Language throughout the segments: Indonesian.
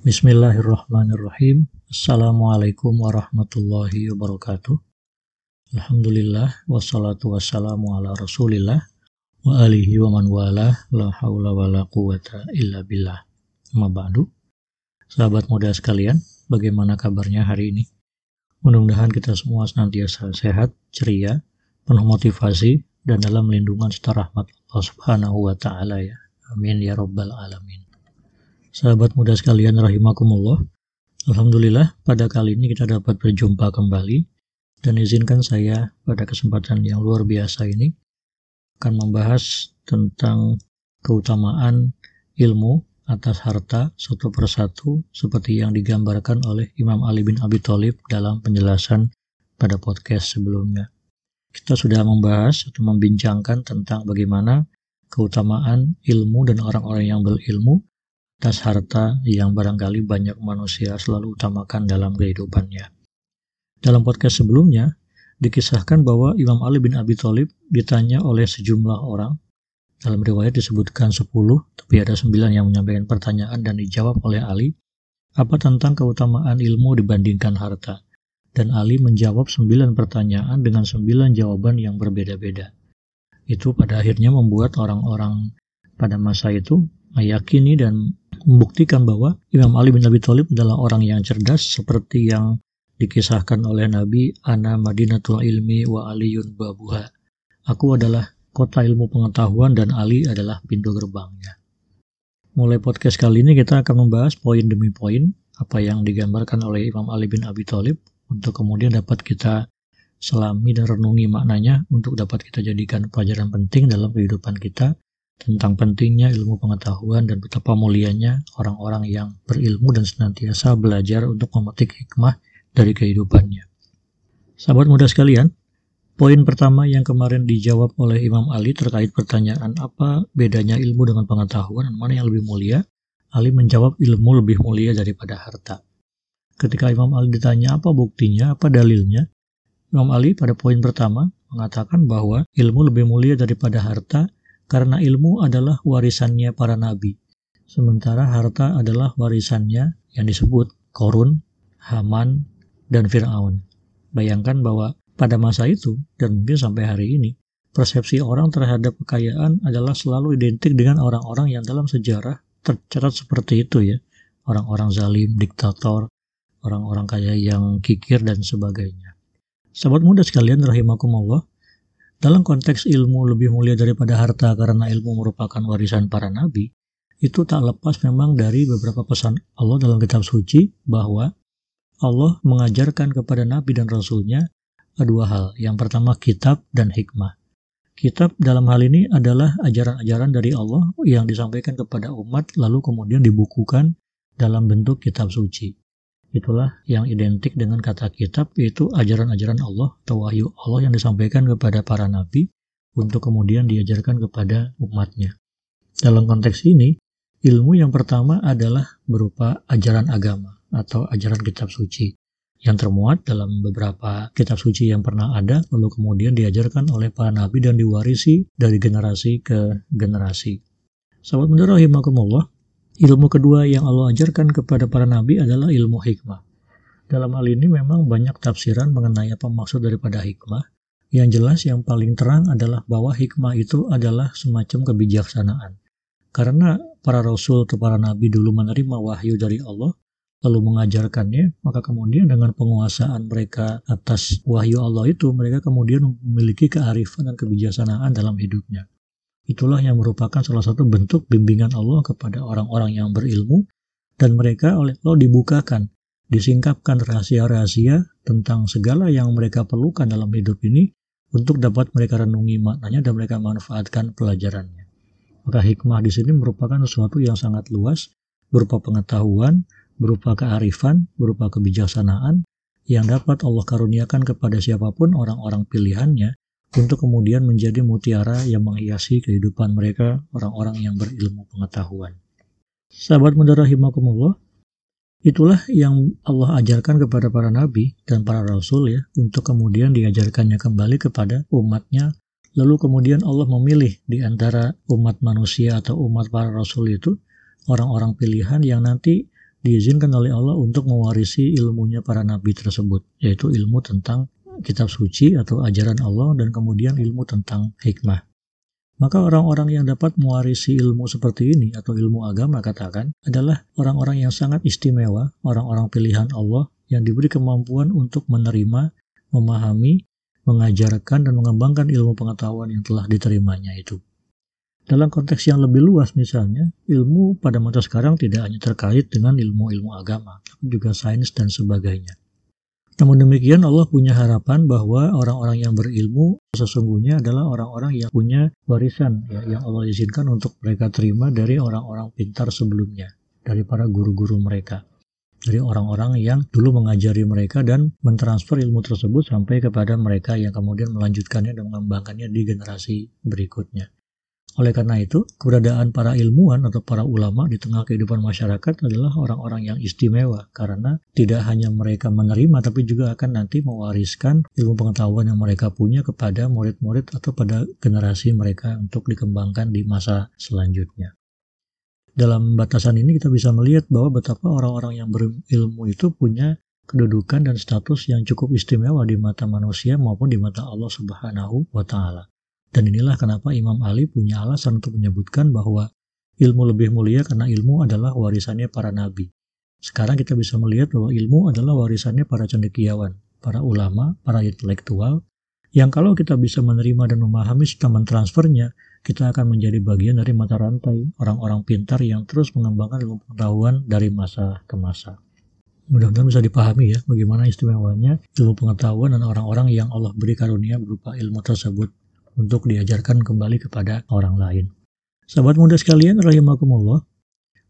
Bismillahirrahmanirrahim. Assalamualaikum warahmatullahi wabarakatuh. Alhamdulillah wassalatu wassalamu ala Rasulillah wa alihi wa man wala la haula wala quwata illa billah. Ma ba'du. Sahabat muda sekalian, bagaimana kabarnya hari ini? Mudah-mudahan kita semua senantiasa sehat, ceria, penuh motivasi dan dalam lindungan serta rahmat Allah Subhanahu wa taala ya. Amin ya rabbal alamin. Sahabat muda sekalian rahimakumullah. Alhamdulillah pada kali ini kita dapat berjumpa kembali dan izinkan saya pada kesempatan yang luar biasa ini akan membahas tentang keutamaan ilmu atas harta satu persatu seperti yang digambarkan oleh Imam Ali bin Abi Thalib dalam penjelasan pada podcast sebelumnya. Kita sudah membahas atau membincangkan tentang bagaimana keutamaan ilmu dan orang-orang yang berilmu atas harta yang barangkali banyak manusia selalu utamakan dalam kehidupannya. Dalam podcast sebelumnya, dikisahkan bahwa Imam Ali bin Abi Thalib ditanya oleh sejumlah orang. Dalam riwayat disebutkan 10, tapi ada 9 yang menyampaikan pertanyaan dan dijawab oleh Ali. Apa tentang keutamaan ilmu dibandingkan harta? Dan Ali menjawab 9 pertanyaan dengan 9 jawaban yang berbeda-beda. Itu pada akhirnya membuat orang-orang pada masa itu meyakini dan membuktikan bahwa Imam Ali bin Abi Thalib adalah orang yang cerdas seperti yang dikisahkan oleh Nabi Ana Madinatul Ilmi wa Aliyun Babuha. Aku adalah kota ilmu pengetahuan dan Ali adalah pintu gerbangnya. Mulai podcast kali ini kita akan membahas poin demi poin apa yang digambarkan oleh Imam Ali bin Abi Thalib untuk kemudian dapat kita selami dan renungi maknanya untuk dapat kita jadikan pelajaran penting dalam kehidupan kita tentang pentingnya ilmu pengetahuan dan betapa mulianya orang-orang yang berilmu dan senantiasa belajar untuk memetik hikmah dari kehidupannya. Sahabat muda sekalian, poin pertama yang kemarin dijawab oleh Imam Ali terkait pertanyaan apa bedanya ilmu dengan pengetahuan dan mana yang lebih mulia, Ali menjawab ilmu lebih mulia daripada harta. Ketika Imam Ali ditanya apa buktinya, apa dalilnya, Imam Ali pada poin pertama mengatakan bahwa ilmu lebih mulia daripada harta karena ilmu adalah warisannya para nabi, sementara harta adalah warisannya yang disebut Korun, Haman, dan Fir'aun. Bayangkan bahwa pada masa itu, dan mungkin sampai hari ini, persepsi orang terhadap kekayaan adalah selalu identik dengan orang-orang yang dalam sejarah tercatat seperti itu ya. Orang-orang zalim, diktator, orang-orang kaya yang kikir dan sebagainya. Sahabat muda sekalian rahimakumullah, dalam konteks ilmu lebih mulia daripada harta karena ilmu merupakan warisan para nabi, itu tak lepas memang dari beberapa pesan Allah dalam kitab suci bahwa Allah mengajarkan kepada nabi dan rasulnya dua hal. Yang pertama kitab dan hikmah. Kitab dalam hal ini adalah ajaran-ajaran dari Allah yang disampaikan kepada umat lalu kemudian dibukukan dalam bentuk kitab suci. Itulah yang identik dengan kata kitab, yaitu ajaran-ajaran Allah atau wahyu Allah yang disampaikan kepada para nabi untuk kemudian diajarkan kepada umatnya. Dalam konteks ini, ilmu yang pertama adalah berupa ajaran agama atau ajaran kitab suci yang termuat dalam beberapa kitab suci yang pernah ada lalu kemudian diajarkan oleh para nabi dan diwarisi dari generasi ke generasi. Sahabat muda rahimakumullah, Ilmu kedua yang Allah ajarkan kepada para nabi adalah ilmu hikmah. Dalam hal ini memang banyak tafsiran mengenai apa maksud daripada hikmah. Yang jelas yang paling terang adalah bahwa hikmah itu adalah semacam kebijaksanaan. Karena para rasul atau para nabi dulu menerima wahyu dari Allah, lalu mengajarkannya, maka kemudian dengan penguasaan mereka atas wahyu Allah itu, mereka kemudian memiliki kearifan dan kebijaksanaan dalam hidupnya. Itulah yang merupakan salah satu bentuk bimbingan Allah kepada orang-orang yang berilmu dan mereka oleh Allah dibukakan, disingkapkan rahasia-rahasia tentang segala yang mereka perlukan dalam hidup ini untuk dapat mereka renungi maknanya dan mereka manfaatkan pelajarannya. Maka hikmah di sini merupakan sesuatu yang sangat luas, berupa pengetahuan, berupa kearifan, berupa kebijaksanaan yang dapat Allah karuniakan kepada siapa pun orang-orang pilihannya untuk kemudian menjadi mutiara yang menghiasi kehidupan mereka orang-orang yang berilmu pengetahuan. Sahabat muda rahimakumullah, itulah yang Allah ajarkan kepada para nabi dan para rasul ya, untuk kemudian diajarkannya kembali kepada umatnya, lalu kemudian Allah memilih di antara umat manusia atau umat para rasul itu orang-orang pilihan yang nanti diizinkan oleh Allah untuk mewarisi ilmunya para nabi tersebut, yaitu ilmu tentang kitab suci atau ajaran Allah dan kemudian ilmu tentang hikmah. Maka orang-orang yang dapat mewarisi ilmu seperti ini atau ilmu agama katakan adalah orang-orang yang sangat istimewa, orang-orang pilihan Allah yang diberi kemampuan untuk menerima, memahami, mengajarkan dan mengembangkan ilmu pengetahuan yang telah diterimanya itu. Dalam konteks yang lebih luas misalnya, ilmu pada masa sekarang tidak hanya terkait dengan ilmu-ilmu agama, tapi juga sains dan sebagainya. Namun demikian Allah punya harapan bahwa orang-orang yang berilmu sesungguhnya adalah orang-orang yang punya warisan ya, yang Allah izinkan untuk mereka terima dari orang-orang pintar sebelumnya, dari para guru-guru mereka, dari orang-orang yang dulu mengajari mereka dan mentransfer ilmu tersebut sampai kepada mereka yang kemudian melanjutkannya dan mengembangkannya di generasi berikutnya. Oleh karena itu, keberadaan para ilmuwan atau para ulama di tengah kehidupan masyarakat adalah orang-orang yang istimewa karena tidak hanya mereka menerima tapi juga akan nanti mewariskan ilmu pengetahuan yang mereka punya kepada murid-murid atau pada generasi mereka untuk dikembangkan di masa selanjutnya. Dalam batasan ini kita bisa melihat bahwa betapa orang-orang yang berilmu itu punya kedudukan dan status yang cukup istimewa di mata manusia maupun di mata Allah Subhanahu wa taala. Dan inilah kenapa Imam Ali punya alasan untuk menyebutkan bahwa ilmu lebih mulia karena ilmu adalah warisannya para nabi. Sekarang kita bisa melihat bahwa ilmu adalah warisannya para cendekiawan, para ulama, para intelektual, yang kalau kita bisa menerima dan memahami serta mentransfernya, kita akan menjadi bagian dari mata rantai orang-orang pintar yang terus mengembangkan ilmu pengetahuan dari masa ke masa. Mudah-mudahan bisa dipahami ya bagaimana istimewanya ilmu pengetahuan dan orang-orang yang Allah beri karunia berupa ilmu tersebut untuk diajarkan kembali kepada orang lain. Sahabat muda sekalian, rahimakumullah,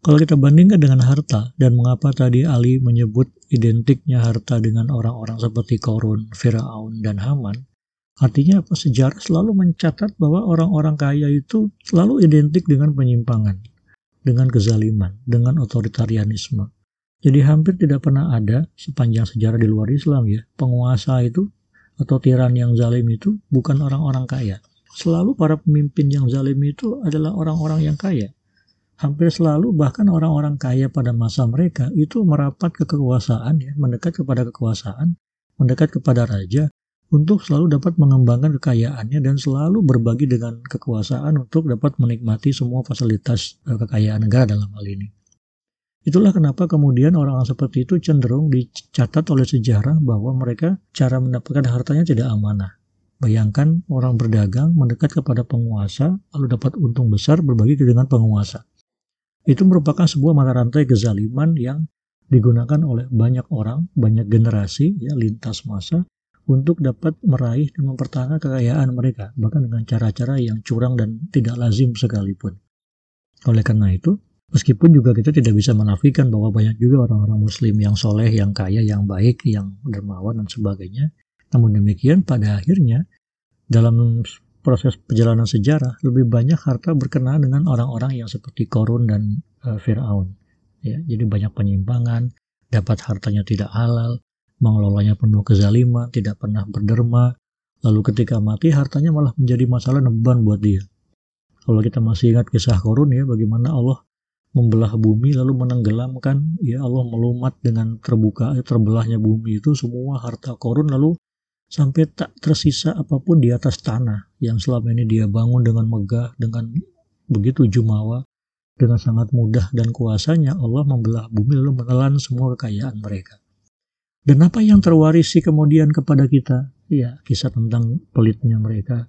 kalau kita bandingkan dengan harta dan mengapa tadi Ali menyebut identiknya harta dengan orang-orang seperti Korun, Firaun, dan Haman, artinya apa? Sejarah selalu mencatat bahwa orang-orang kaya itu selalu identik dengan penyimpangan, dengan kezaliman, dengan otoritarianisme. Jadi hampir tidak pernah ada sepanjang sejarah di luar Islam ya, penguasa itu atau tiran yang zalim itu bukan orang-orang kaya. Selalu para pemimpin yang zalim itu adalah orang-orang yang kaya. Hampir selalu bahkan orang-orang kaya pada masa mereka itu merapat ke kekuasaan ya, mendekat kepada kekuasaan, mendekat kepada raja untuk selalu dapat mengembangkan kekayaannya dan selalu berbagi dengan kekuasaan untuk dapat menikmati semua fasilitas eh, kekayaan negara dalam hal ini. Itulah kenapa kemudian orang-orang seperti itu cenderung dicatat oleh sejarah bahwa mereka cara mendapatkan hartanya tidak amanah. Bayangkan orang berdagang mendekat kepada penguasa lalu dapat untung besar berbagi dengan penguasa. Itu merupakan sebuah mata rantai kezaliman yang digunakan oleh banyak orang, banyak generasi ya lintas masa untuk dapat meraih dan mempertahankan kekayaan mereka bahkan dengan cara-cara yang curang dan tidak lazim sekalipun. Oleh karena itu, Meskipun juga kita tidak bisa menafikan bahwa banyak juga orang-orang muslim yang soleh, yang kaya, yang baik, yang dermawan dan sebagainya. Namun demikian pada akhirnya dalam proses perjalanan sejarah lebih banyak harta berkenaan dengan orang-orang yang seperti Korun dan uh, Fir'aun. Ya, jadi banyak penyimpangan, dapat hartanya tidak halal, mengelolanya penuh kezaliman, tidak pernah berderma, lalu ketika mati hartanya malah menjadi masalah beban buat dia. Kalau kita masih ingat kisah Korun ya, bagaimana Allah membelah bumi lalu menenggelamkan. Ya Allah melumat dengan terbuka terbelahnya bumi itu semua harta korun lalu sampai tak tersisa apa pun di atas tanah yang selama ini dia bangun dengan megah dengan begitu jumawa dengan sangat mudah dan kuasanya. Allah membelah bumi lalu menelan semua kekayaan mereka. Dan apa yang terwarisi kemudian kepada kita? Ya kisah tentang pelitnya mereka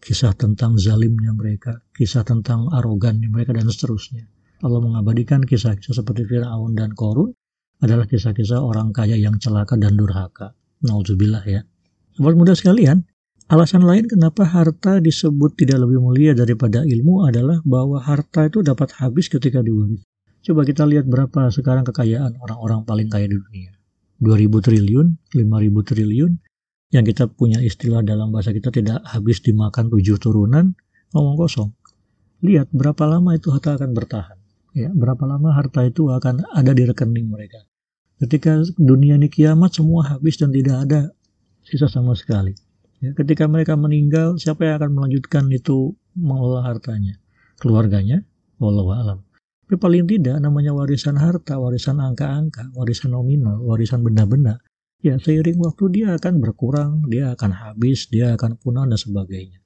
kisah tentang zalimnya mereka kisah tentang arogannya mereka dan seterusnya Allah mengabadikan kisah-kisah seperti Fir'aun dan Korun adalah kisah-kisah orang kaya yang celaka dan durhaka. Nauzubillah ya. Sobat muda sekalian, alasan lain kenapa harta disebut tidak lebih mulia daripada ilmu adalah bahwa harta itu dapat habis ketika diwaris. Coba kita lihat berapa sekarang kekayaan orang-orang paling kaya di dunia. 2000 triliun, 5000 triliun, yang kita punya istilah dalam bahasa kita tidak habis dimakan tujuh turunan, ngomong kosong. Lihat berapa lama itu harta akan bertahan ya berapa lama harta itu akan ada di rekening mereka. Ketika dunia ini kiamat semua habis dan tidak ada sisa sama sekali. Ya, ketika mereka meninggal siapa yang akan melanjutkan itu mengelola hartanya? Keluarganya wallahu alam. Tapi paling tidak namanya warisan harta, warisan angka-angka, warisan nominal, warisan benda-benda, ya seiring waktu dia akan berkurang, dia akan habis, dia akan punah dan sebagainya.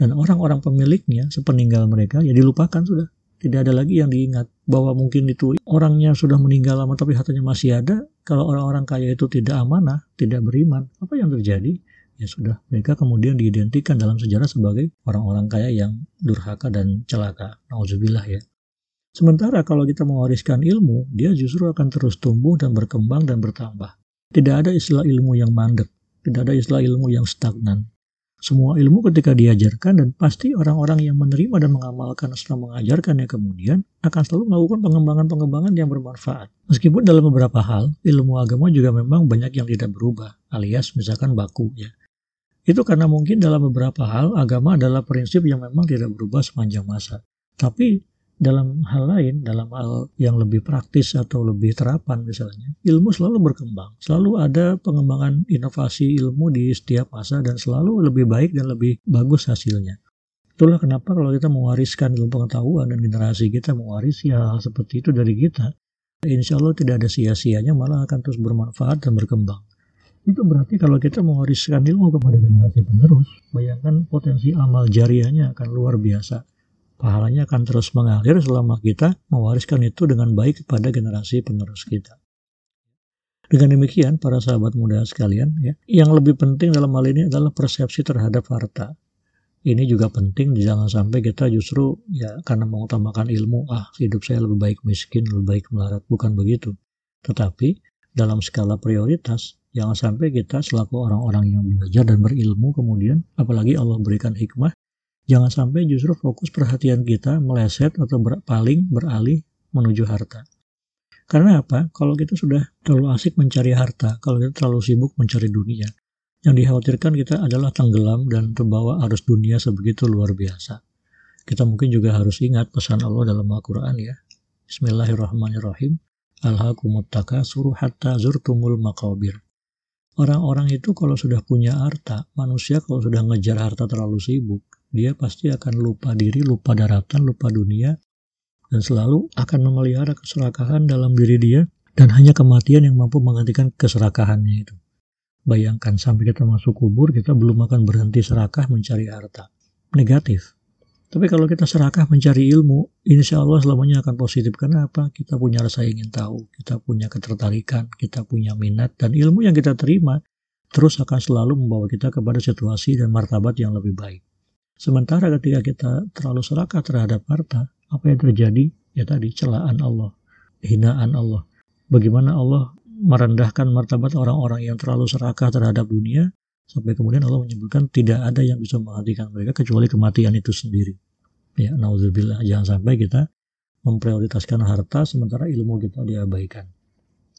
Dan orang-orang pemiliknya sepeninggal mereka ya dilupakan sudah. Tidak ada lagi yang diingat bahwa mungkin itu orangnya sudah meninggal lama tapi hartanya masih ada. Kalau orang-orang kaya itu tidak amanah, tidak beriman, apa yang terjadi? Ya sudah, mereka kemudian diidentikan dalam sejarah sebagai orang-orang kaya yang durhaka dan celaka. Nauzubillah ya. Sementara kalau kita mewariskan ilmu, dia justru akan terus tumbuh dan berkembang dan bertambah. Tidak ada istilah ilmu yang mandek, tidak ada istilah ilmu yang stagnan. Semua ilmu ketika diajarkan dan pasti orang-orang yang menerima dan mengamalkan setelah mengajarkannya kemudian akan selalu melakukan pengembangan-pengembangan yang bermanfaat. Meskipun dalam beberapa hal, ilmu agama juga memang banyak yang tidak berubah, alias misalkan baku ya. Itu karena mungkin dalam beberapa hal agama adalah prinsip yang memang tidak berubah sepanjang masa. Tapi dalam hal lain, dalam hal yang lebih praktis atau lebih terapan misalnya, ilmu selalu berkembang. Selalu ada pengembangan inovasi ilmu di setiap masa dan selalu lebih baik dan lebih bagus hasilnya. Itulah kenapa kalau kita mewariskan ilmu pengetahuan dan generasi kita mewarisi hal, hal seperti itu dari kita, insya Allah tidak ada sia-sianya, malah akan terus bermanfaat dan berkembang. Itu berarti kalau kita mewariskan ilmu kepada generasi penerus, bayangkan potensi amal jariahnya akan luar biasa pahalanya akan terus mengalir selama kita mewariskan itu dengan baik kepada generasi penerus kita. Dengan demikian, para sahabat muda sekalian, ya, yang lebih penting dalam hal ini adalah persepsi terhadap harta. Ini juga penting, jangan sampai kita justru ya karena mengutamakan ilmu, ah hidup saya lebih baik miskin, lebih baik melarat, bukan begitu. Tetapi dalam skala prioritas, jangan sampai kita selaku orang-orang yang belajar dan berilmu kemudian, apalagi Allah berikan hikmah, Jangan sampai justru fokus perhatian kita meleset atau berpaling beralih menuju harta. Karena apa? Kalau kita sudah terlalu asik mencari harta, kalau kita terlalu sibuk mencari dunia, yang dikhawatirkan kita adalah tenggelam dan terbawa arus dunia sebegitu luar biasa. Kita mungkin juga harus ingat pesan Allah dalam Al-Quran ya. Bismillahirrahmanirrahim. Alhaqumut suruh hatta zurtumul maqabir. Orang-orang itu kalau sudah punya harta, manusia kalau sudah ngejar harta terlalu sibuk, dia pasti akan lupa diri, lupa daratan, lupa dunia, dan selalu akan memelihara keserakahan dalam diri dia, dan hanya kematian yang mampu menggantikan keserakahannya itu. Bayangkan sampai kita masuk kubur, kita belum akan berhenti serakah mencari harta. Negatif. Tapi kalau kita serakah mencari ilmu, insya Allah selamanya akan positif. Karena apa? Kita punya rasa ingin tahu, kita punya ketertarikan, kita punya minat, dan ilmu yang kita terima terus akan selalu membawa kita kepada situasi dan martabat yang lebih baik. Sementara ketika kita terlalu serakah terhadap harta, apa yang terjadi? Ya tadi celaan Allah, hinaan Allah. Bagaimana Allah merendahkan martabat orang-orang yang terlalu serakah terhadap dunia, sampai kemudian Allah menyebutkan tidak ada yang bisa menghentikan mereka kecuali kematian itu sendiri. Ya, nauzubillah, jangan sampai kita memprioritaskan harta sementara ilmu kita diabaikan.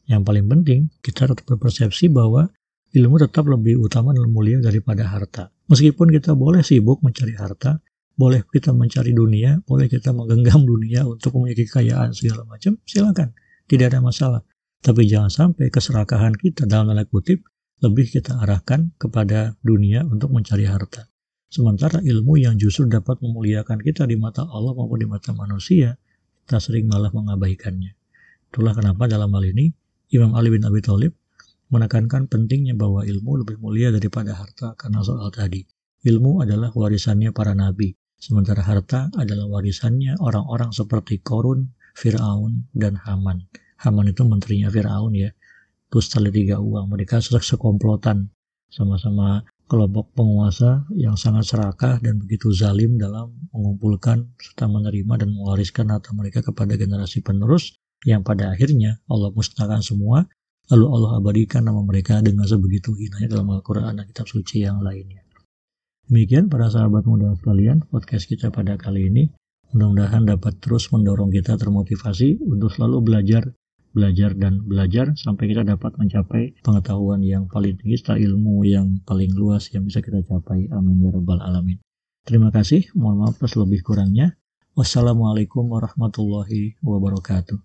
Yang paling penting, kita tetap berpersepsi bahwa ilmu tetap lebih utama dan mulia daripada harta. Meskipun kita boleh sibuk mencari harta, boleh kita mencari dunia, boleh kita menggenggam dunia untuk memiliki kekayaan segala macam, silakan, tidak ada masalah. Tapi jangan sampai keserakahan kita dalam tanda kutip lebih kita arahkan kepada dunia untuk mencari harta. Sementara ilmu yang justru dapat memuliakan kita di mata Allah maupun di mata manusia, kita sering malah mengabaikannya. Itulah kenapa dalam hal ini Imam Ali bin Abi Thalib menekankan pentingnya bahwa ilmu lebih mulia daripada harta karena soal tadi. Ilmu adalah warisannya para nabi, sementara harta adalah warisannya orang-orang seperti Korun, Fir'aun, dan Haman. Haman itu menterinya Fir'aun ya. Terus tiga uang. Mereka sekomplotan sama-sama kelompok penguasa yang sangat serakah dan begitu zalim dalam mengumpulkan serta menerima dan mewariskan harta mereka kepada generasi penerus yang pada akhirnya Allah musnahkan semua Lalu Allah abadikan nama mereka dengan sebegitu hinanya dalam Al-Quran dan kitab suci yang lainnya. Demikian para sahabat muda sekalian, podcast kita pada kali ini. Mudah-mudahan dapat terus mendorong kita termotivasi untuk selalu belajar, belajar dan belajar sampai kita dapat mencapai pengetahuan yang paling tinggi, serta ilmu yang paling luas yang bisa kita capai. Amin ya rabbal alamin. Terima kasih, mohon maaf atas lebih kurangnya. Wassalamualaikum warahmatullahi wabarakatuh.